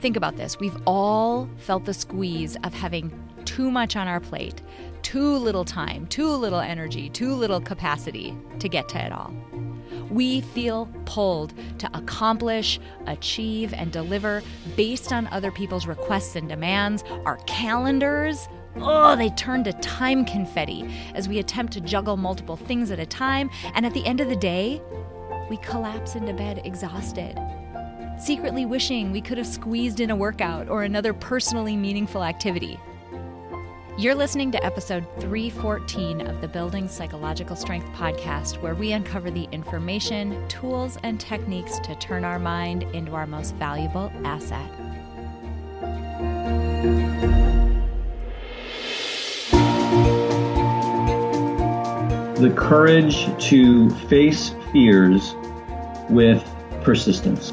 Think about this. We've all felt the squeeze of having too much on our plate, too little time, too little energy, too little capacity to get to it all. We feel pulled to accomplish, achieve, and deliver based on other people's requests and demands. Our calendars, oh, they turn to time confetti as we attempt to juggle multiple things at a time. And at the end of the day, we collapse into bed exhausted, secretly wishing we could have squeezed in a workout or another personally meaningful activity. You're listening to episode 314 of the Building Psychological Strength podcast, where we uncover the information, tools, and techniques to turn our mind into our most valuable asset. The courage to face fears with persistence.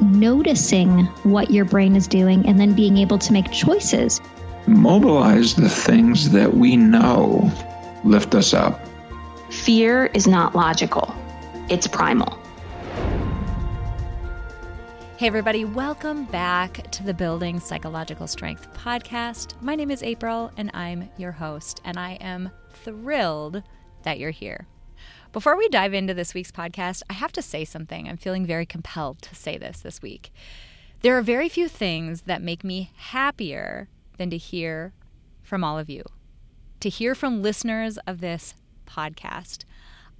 Noticing what your brain is doing and then being able to make choices mobilize the things that we know lift us up. Fear is not logical, it's primal. Hey, everybody, welcome back to the Building Psychological Strength podcast. My name is April, and I'm your host, and I am thrilled that you're here. Before we dive into this week's podcast, I have to say something. I'm feeling very compelled to say this this week. There are very few things that make me happier than to hear from all of you, to hear from listeners of this podcast.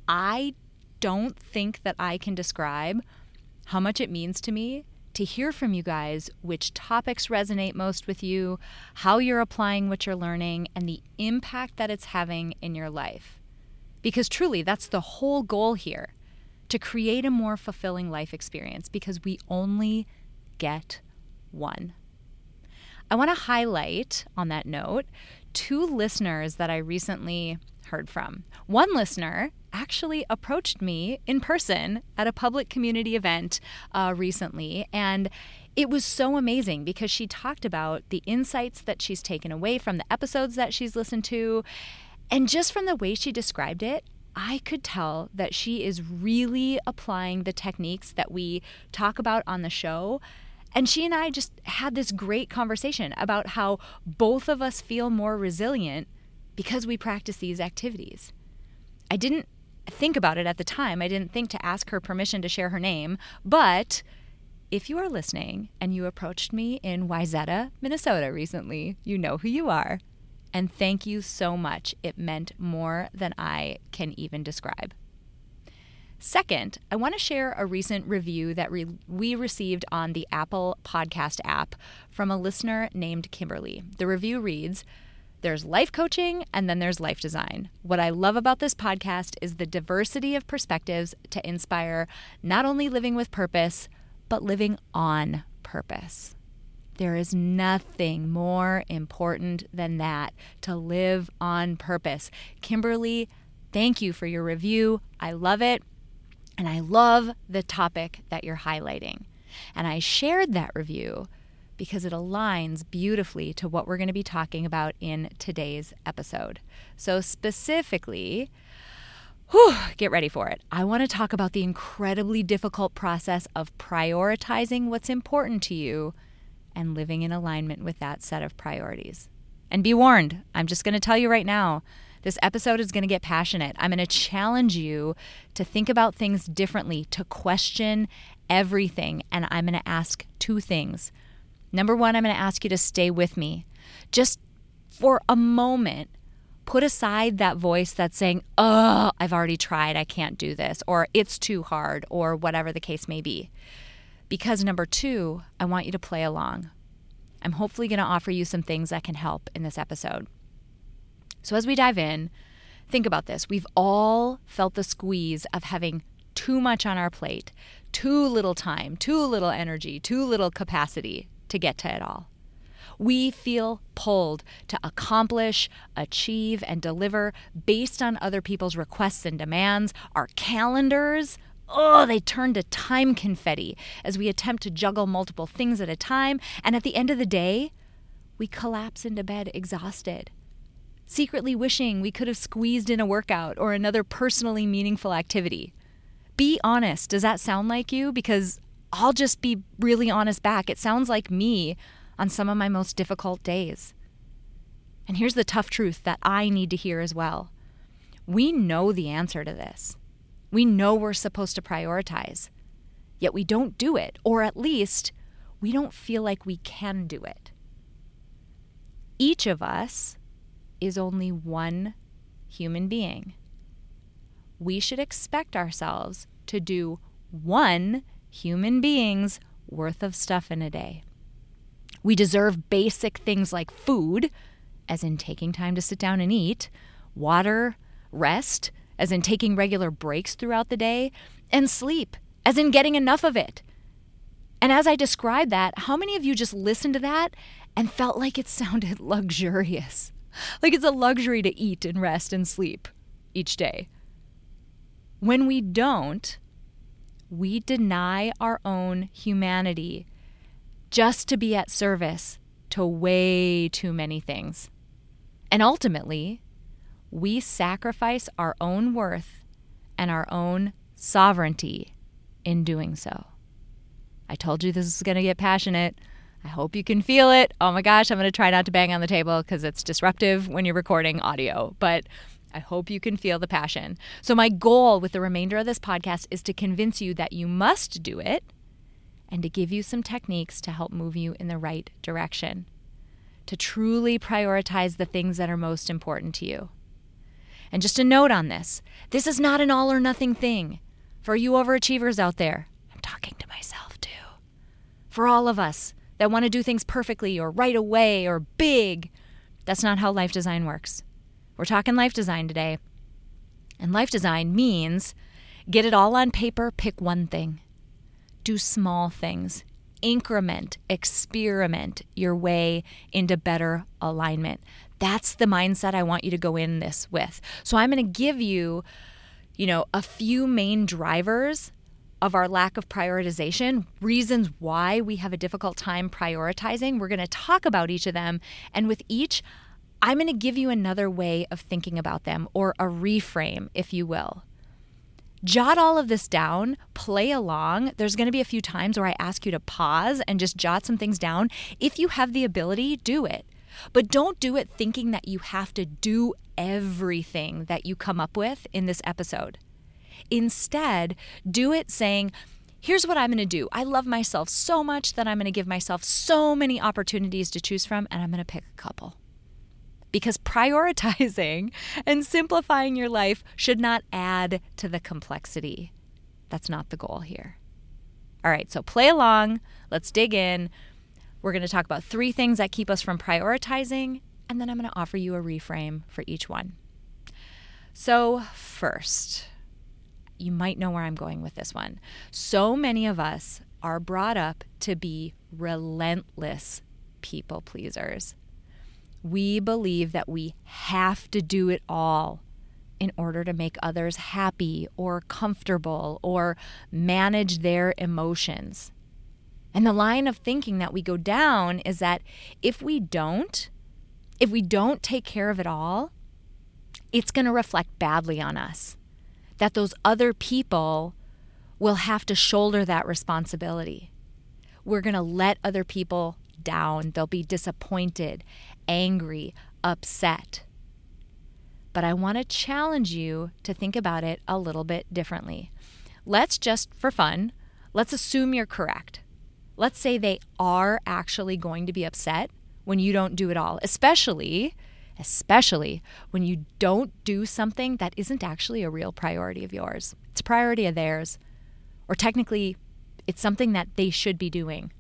I don't think that I can describe how much it means to me to hear from you guys which topics resonate most with you, how you're applying what you're learning, and the impact that it's having in your life. Because truly, that's the whole goal here to create a more fulfilling life experience because we only get one. I want to highlight on that note two listeners that I recently heard from. One listener actually approached me in person at a public community event uh, recently, and it was so amazing because she talked about the insights that she's taken away from the episodes that she's listened to. And just from the way she described it, I could tell that she is really applying the techniques that we talk about on the show and she and I just had this great conversation about how both of us feel more resilient because we practice these activities. I didn't think about it at the time. I didn't think to ask her permission to share her name, but if you are listening and you approached me in Wayzata, Minnesota recently, you know who you are. And thank you so much. It meant more than I can even describe. Second, I want to share a recent review that re- we received on the Apple Podcast app from a listener named Kimberly. The review reads, there's life coaching and then there's life design. What I love about this podcast is the diversity of perspectives to inspire not only living with purpose, but living on purpose. There is nothing more important than that to live on purpose. Kimberly, thank you for your review. I love it. And I love the topic that you're highlighting. And I shared that review because it aligns beautifully to what we're going to be talking about in today's episode. So, specifically, whew, get ready for it. I want to talk about the incredibly difficult process of prioritizing what's important to you and living in alignment with that set of priorities. And be warned, I'm just going to tell you right now this episode is going to get passionate. I'm going to challenge you to think about things differently, to question everything. And I'm going to ask two things. Number one, I'm going to ask you to stay with me. Just for a moment, put aside that voice that's saying, oh, I've already tried, I can't do this, or it's too hard, or whatever the case may be. Because number two, I want you to play along. I'm hopefully going to offer you some things that can help in this episode. So, as we dive in, think about this. We've all felt the squeeze of having too much on our plate, too little time, too little energy, too little capacity to get to it all. We feel pulled to accomplish, achieve, and deliver based on other people's requests and demands. Our calendars, oh, they turn to time confetti as we attempt to juggle multiple things at a time. And at the end of the day, we collapse into bed exhausted, secretly wishing we could have squeezed in a workout or another personally meaningful activity. Be honest. Does that sound like you? Because I'll just be really honest back. It sounds like me on some of my most difficult days. And here's the tough truth that I need to hear as well we know the answer to this. We know we're supposed to prioritize, yet we don't do it, or at least we don't feel like we can do it. Each of us is only one human being. We should expect ourselves to do one human being's worth of stuff in a day. We deserve basic things like food, as in taking time to sit down and eat, water, rest, as in taking regular breaks throughout the day, and sleep, as in getting enough of it. And as I described that, how many of you just listened to that and felt like it sounded luxurious? Like it's a luxury to eat and rest and sleep each day. When we don't, we deny our own humanity just to be at service to way too many things. And ultimately, we sacrifice our own worth and our own sovereignty in doing so. I told you this is going to get passionate. I hope you can feel it. Oh my gosh, I'm going to try not to bang on the table because it's disruptive when you're recording audio, but I hope you can feel the passion. So, my goal with the remainder of this podcast is to convince you that you must do it and to give you some techniques to help move you in the right direction, to truly prioritize the things that are most important to you. And just a note on this this is not an all or nothing thing. For you overachievers out there, I'm talking to myself too. For all of us that want to do things perfectly or right away or big, that's not how life design works. We're talking life design today. And life design means get it all on paper, pick one thing do small things, increment, experiment your way into better alignment. That's the mindset I want you to go in this with. So I'm going to give you, you know, a few main drivers of our lack of prioritization, reasons why we have a difficult time prioritizing. We're going to talk about each of them. And with each, I'm going to give you another way of thinking about them or a reframe, if you will jot all of this down, play along. There's going to be a few times where I ask you to pause and just jot some things down. If you have the ability, do it. But don't do it thinking that you have to do everything that you come up with in this episode. Instead, do it saying, Here's what I'm going to do. I love myself so much that I'm going to give myself so many opportunities to choose from, and I'm going to pick a couple because prioritizing and simplifying your life should not add to the complexity. That's not the goal here. All right, so play along. Let's dig in. We're going to talk about three things that keep us from prioritizing, and then I'm going to offer you a reframe for each one. So, first, you might know where I'm going with this one. So many of us are brought up to be relentless people pleasers. We believe that we have to do it all in order to make others happy or comfortable or manage their emotions. And the line of thinking that we go down is that if we don't, if we don't take care of it all, it's going to reflect badly on us. That those other people will have to shoulder that responsibility. We're going to let other people down. They'll be disappointed angry, upset. But I want to challenge you to think about it a little bit differently. Let's just, for fun, let's assume you're correct. Let's say they are actually going to be upset when you don't do it all, especially especially when you don't do something that isn't actually a real priority of yours. It's a priority of theirs. Or technically, it's something that they should be doing.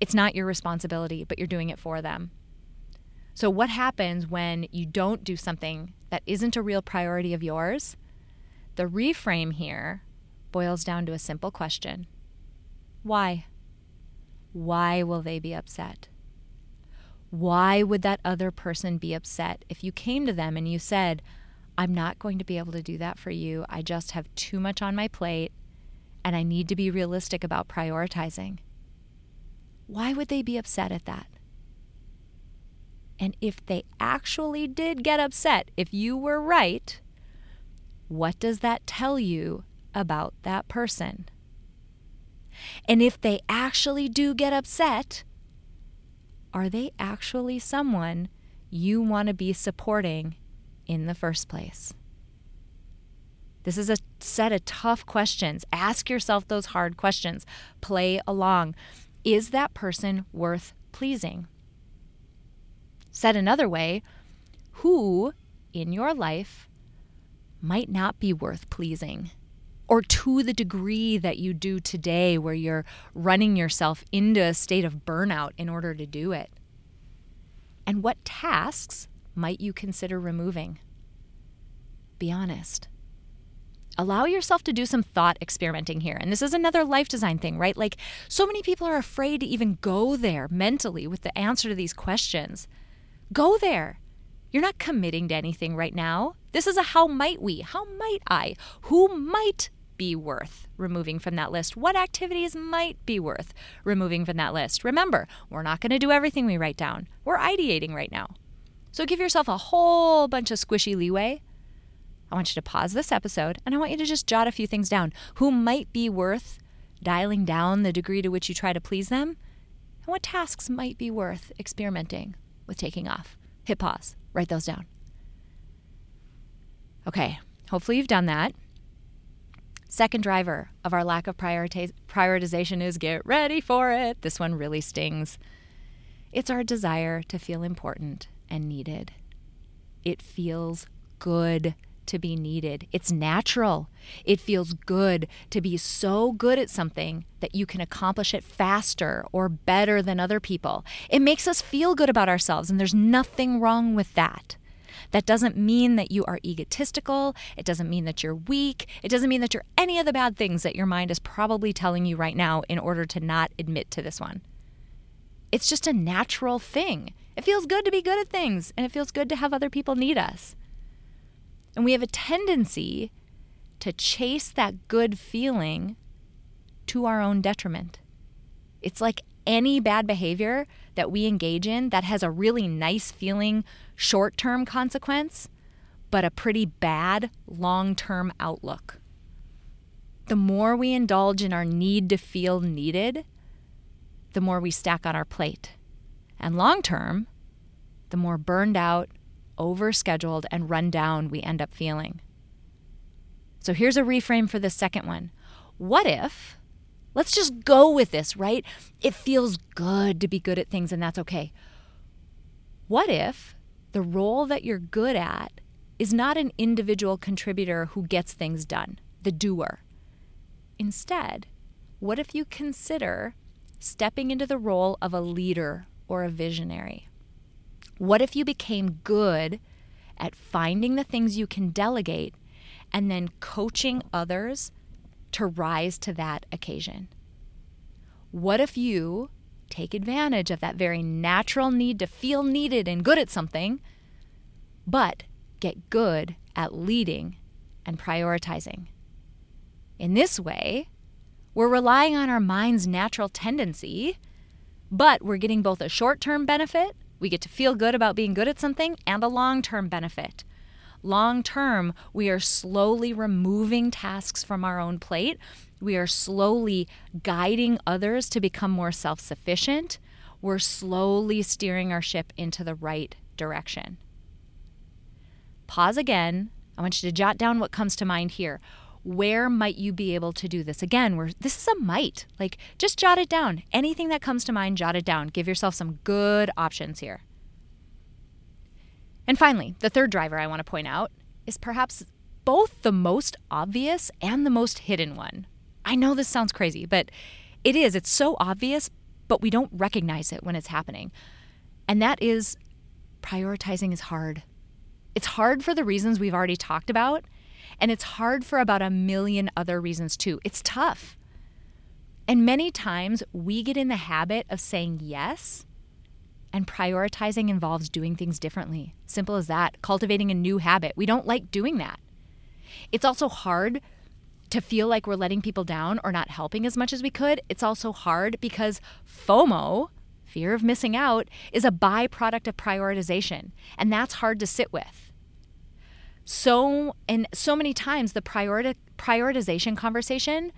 It's not your responsibility, but you're doing it for them. So, what happens when you don't do something that isn't a real priority of yours? The reframe here boils down to a simple question Why? Why will they be upset? Why would that other person be upset if you came to them and you said, I'm not going to be able to do that for you. I just have too much on my plate and I need to be realistic about prioritizing? Why would they be upset at that? And if they actually did get upset, if you were right, what does that tell you about that person? And if they actually do get upset, are they actually someone you want to be supporting in the first place? This is a set of tough questions. Ask yourself those hard questions. Play along. Is that person worth pleasing? Said another way, who in your life might not be worth pleasing? Or to the degree that you do today, where you're running yourself into a state of burnout in order to do it? And what tasks might you consider removing? Be honest. Allow yourself to do some thought experimenting here. And this is another life design thing, right? Like, so many people are afraid to even go there mentally with the answer to these questions. Go there. You're not committing to anything right now. This is a how might we? How might I? Who might be worth removing from that list? What activities might be worth removing from that list? Remember, we're not going to do everything we write down. We're ideating right now. So give yourself a whole bunch of squishy leeway. I want you to pause this episode and I want you to just jot a few things down. Who might be worth dialing down the degree to which you try to please them? And what tasks might be worth experimenting with taking off. Hit pause, write those down. Okay, hopefully you've done that. Second driver of our lack of prioritiz- prioritization is get ready for it. This one really stings. It's our desire to feel important and needed. It feels good to be needed. It's natural. It feels good to be so good at something that you can accomplish it faster or better than other people. It makes us feel good about ourselves, and there's nothing wrong with that. That doesn't mean that you are egotistical. It doesn't mean that you're weak. It doesn't mean that you're any of the bad things that your mind is probably telling you right now in order to not admit to this one. It's just a natural thing. It feels good to be good at things, and it feels good to have other people need us. And we have a tendency to chase that good feeling to our own detriment. It's like any bad behavior that we engage in that has a really nice feeling short term consequence, but a pretty bad long term outlook. The more we indulge in our need to feel needed, the more we stack on our plate. And long term, the more burned out, overscheduled, and run down we end up feeling. So here's a reframe for the second one. What if, let's just go with this, right? It feels good to be good at things, and that's okay. What if the role that you're good at is not an individual contributor who gets things done, the doer? Instead, what if you consider stepping into the role of a leader or a visionary? What if you became good at finding the things you can delegate and then coaching others to rise to that occasion? What if you take advantage of that very natural need to feel needed and good at something, but get good at leading and prioritizing? In this way, we're relying on our mind's natural tendency, but we're getting both a short term benefit we get to feel good about being good at something and a long term benefit. Long term, we are slowly removing tasks from our own plate. We are slowly guiding others to become more self sufficient. We're slowly steering our ship into the right direction. Pause again. I want you to jot down what comes to mind here. Where might you be able to do this? Again where this is a might. Like just jot it down. Anything that comes to mind jot it down. Give yourself some good options here. And finally the third driver i want to point out is perhaps both the most obvious and the most hidden one i know this sounds crazy but it is it's so obvious but we don't recognize it when it's happening and that is prioritizing is hard it's hard for the reasons we've already talked about and it's hard for about a million other reasons too. It's tough. And many times we get in the habit of saying yes And prioritizing involves doing things differently. Simple as that. Cultivating a new habit. We don't like doing that. It's also hard to feel like we're letting people down or not helping as much as we could. It's also hard because FOMO, fear of missing out, is a byproduct of prioritization. And that's hard to sit with. So, and so many times the priori- prioritization conversation,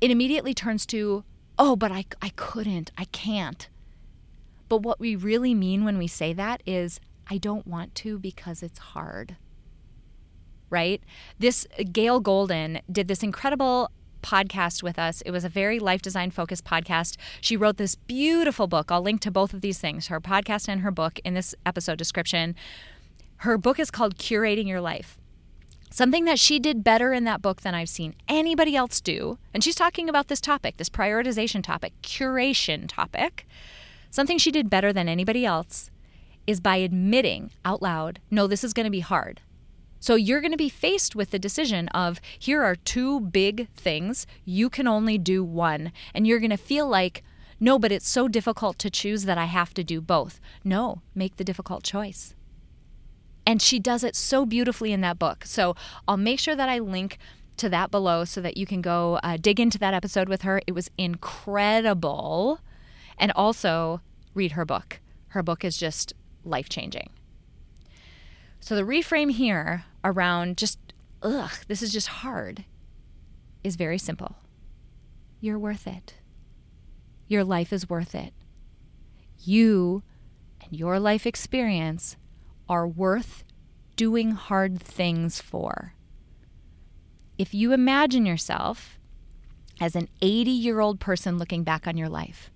it immediately turns to, oh, but I, I couldn't, I can't. But what we really mean when we say that is, I don't want to because it's hard. Right? This uh, Gail Golden did this incredible podcast with us. It was a very life design focused podcast. She wrote this beautiful book. I'll link to both of these things, her podcast and her book in this episode description. Her book is called Curating Your Life. Something that she did better in that book than I've seen anybody else do. And she's talking about this topic, this prioritization topic, curation topic. Something she did better than anybody else is by admitting out loud, no, this is going to be hard. So you're going to be faced with the decision of here are two big things, you can only do one. And you're going to feel like, no, but it's so difficult to choose that I have to do both. No, make the difficult choice. And she does it so beautifully in that book. So I'll make sure that I link to that below so that you can go uh, dig into that episode with her. It was incredible and also read her book. Her book is just life changing. So the reframe here around just, ugh, this is just hard is very simple. You're worth it. Your life is worth it. You and your life experience are worth doing hard things for. If you imagine yourself as an 80 year old person looking back on your life,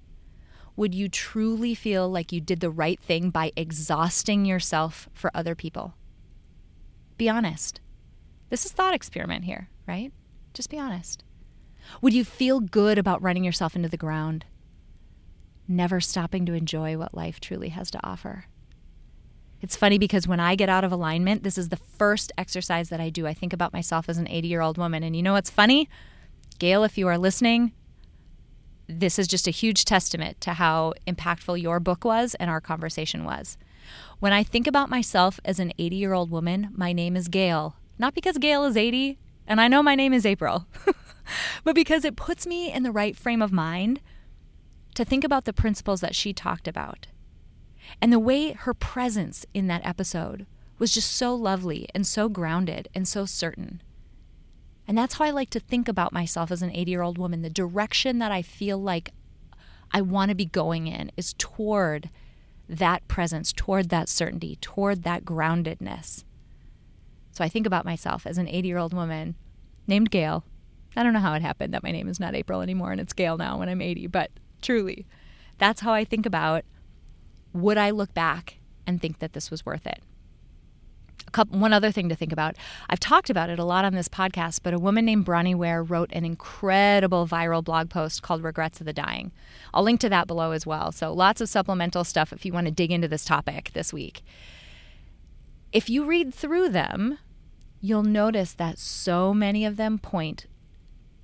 would you truly feel like you did the right thing by exhausting yourself for other people? Be honest. This is thought experiment here, right? Just be honest. Would you feel good about running yourself into the ground? Never stopping to enjoy what life truly has to offer. It's funny because when I get out of alignment, this is the first exercise that I do. I think about myself as an 80 year old woman. And you know what's funny? Gail, if you are listening, this is just a huge testament to how impactful your book was and our conversation was. When I think about myself as an 80 year old woman, my name is Gail. Not because Gail is 80, and I know my name is April, but because it puts me in the right frame of mind to think about the principles that she talked about. And the way her presence in that episode was just so lovely and so grounded and so certain. And that's how I like to think about myself as an 80 year old woman. The direction that I feel like I want to be going in is toward that presence, toward that certainty, toward that groundedness. So I think about myself as an 80 year old woman named Gail. I don't know how it happened that my name is not April anymore and it's Gail now when I'm 80, but truly, that's how I think about would I look back and think that this was worth it? Couple, one other thing to think about. I've talked about it a lot on this podcast, but a woman named Bronnie Ware wrote an incredible viral blog post called Regrets of the Dying. I'll link to that below as well. So lots of supplemental stuff if you want to dig into this topic this week. If you read through them, you'll notice that so many of them point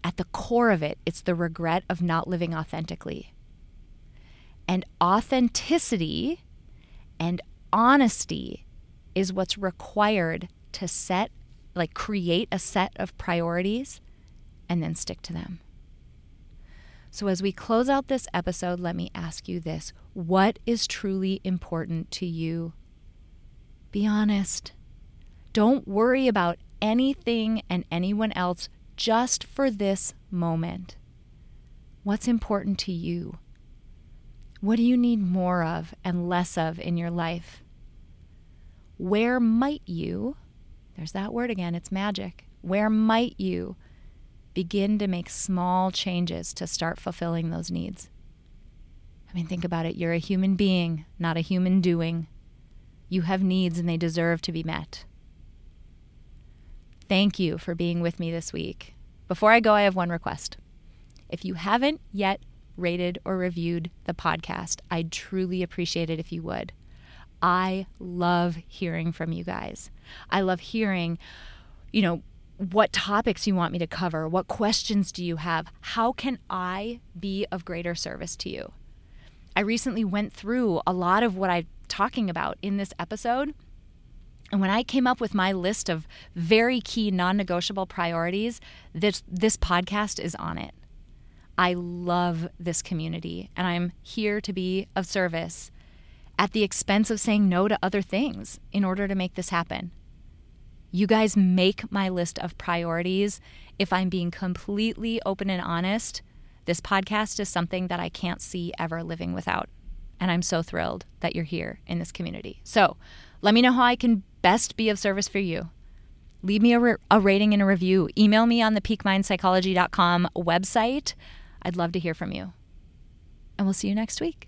at the core of it, it's the regret of not living authentically. And authenticity and honesty is what's required to set, like, create a set of priorities and then stick to them. So, as we close out this episode, let me ask you this What is truly important to you? Be honest. Don't worry about anything and anyone else just for this moment. What's important to you? What do you need more of and less of in your life? Where might you, there's that word again, it's magic. Where might you begin to make small changes to start fulfilling those needs? I mean, think about it. You're a human being, not a human doing. You have needs and they deserve to be met. Thank you for being with me this week. Before I go, I have one request. If you haven't yet rated or reviewed the podcast, I'd truly appreciate it if you would. I love hearing from you guys. I love hearing, you know, what topics you want me to cover. What questions do you have? How can I be of greater service to you? I recently went through a lot of what I'm talking about in this episode. And when I came up with my list of very key non negotiable priorities, this, this podcast is on it. I love this community and I'm here to be of service at the expense of saying no to other things in order to make this happen. You guys make my list of priorities. If I'm being completely open and honest, this podcast is something that I can't see ever living without. And I'm so thrilled that you're here in this community. So let me know how I can best be of service for you. Leave me a, re- a rating and a review. Email me on the peakmindpsychology.com website. I'd love to hear from you. And we'll see you next week.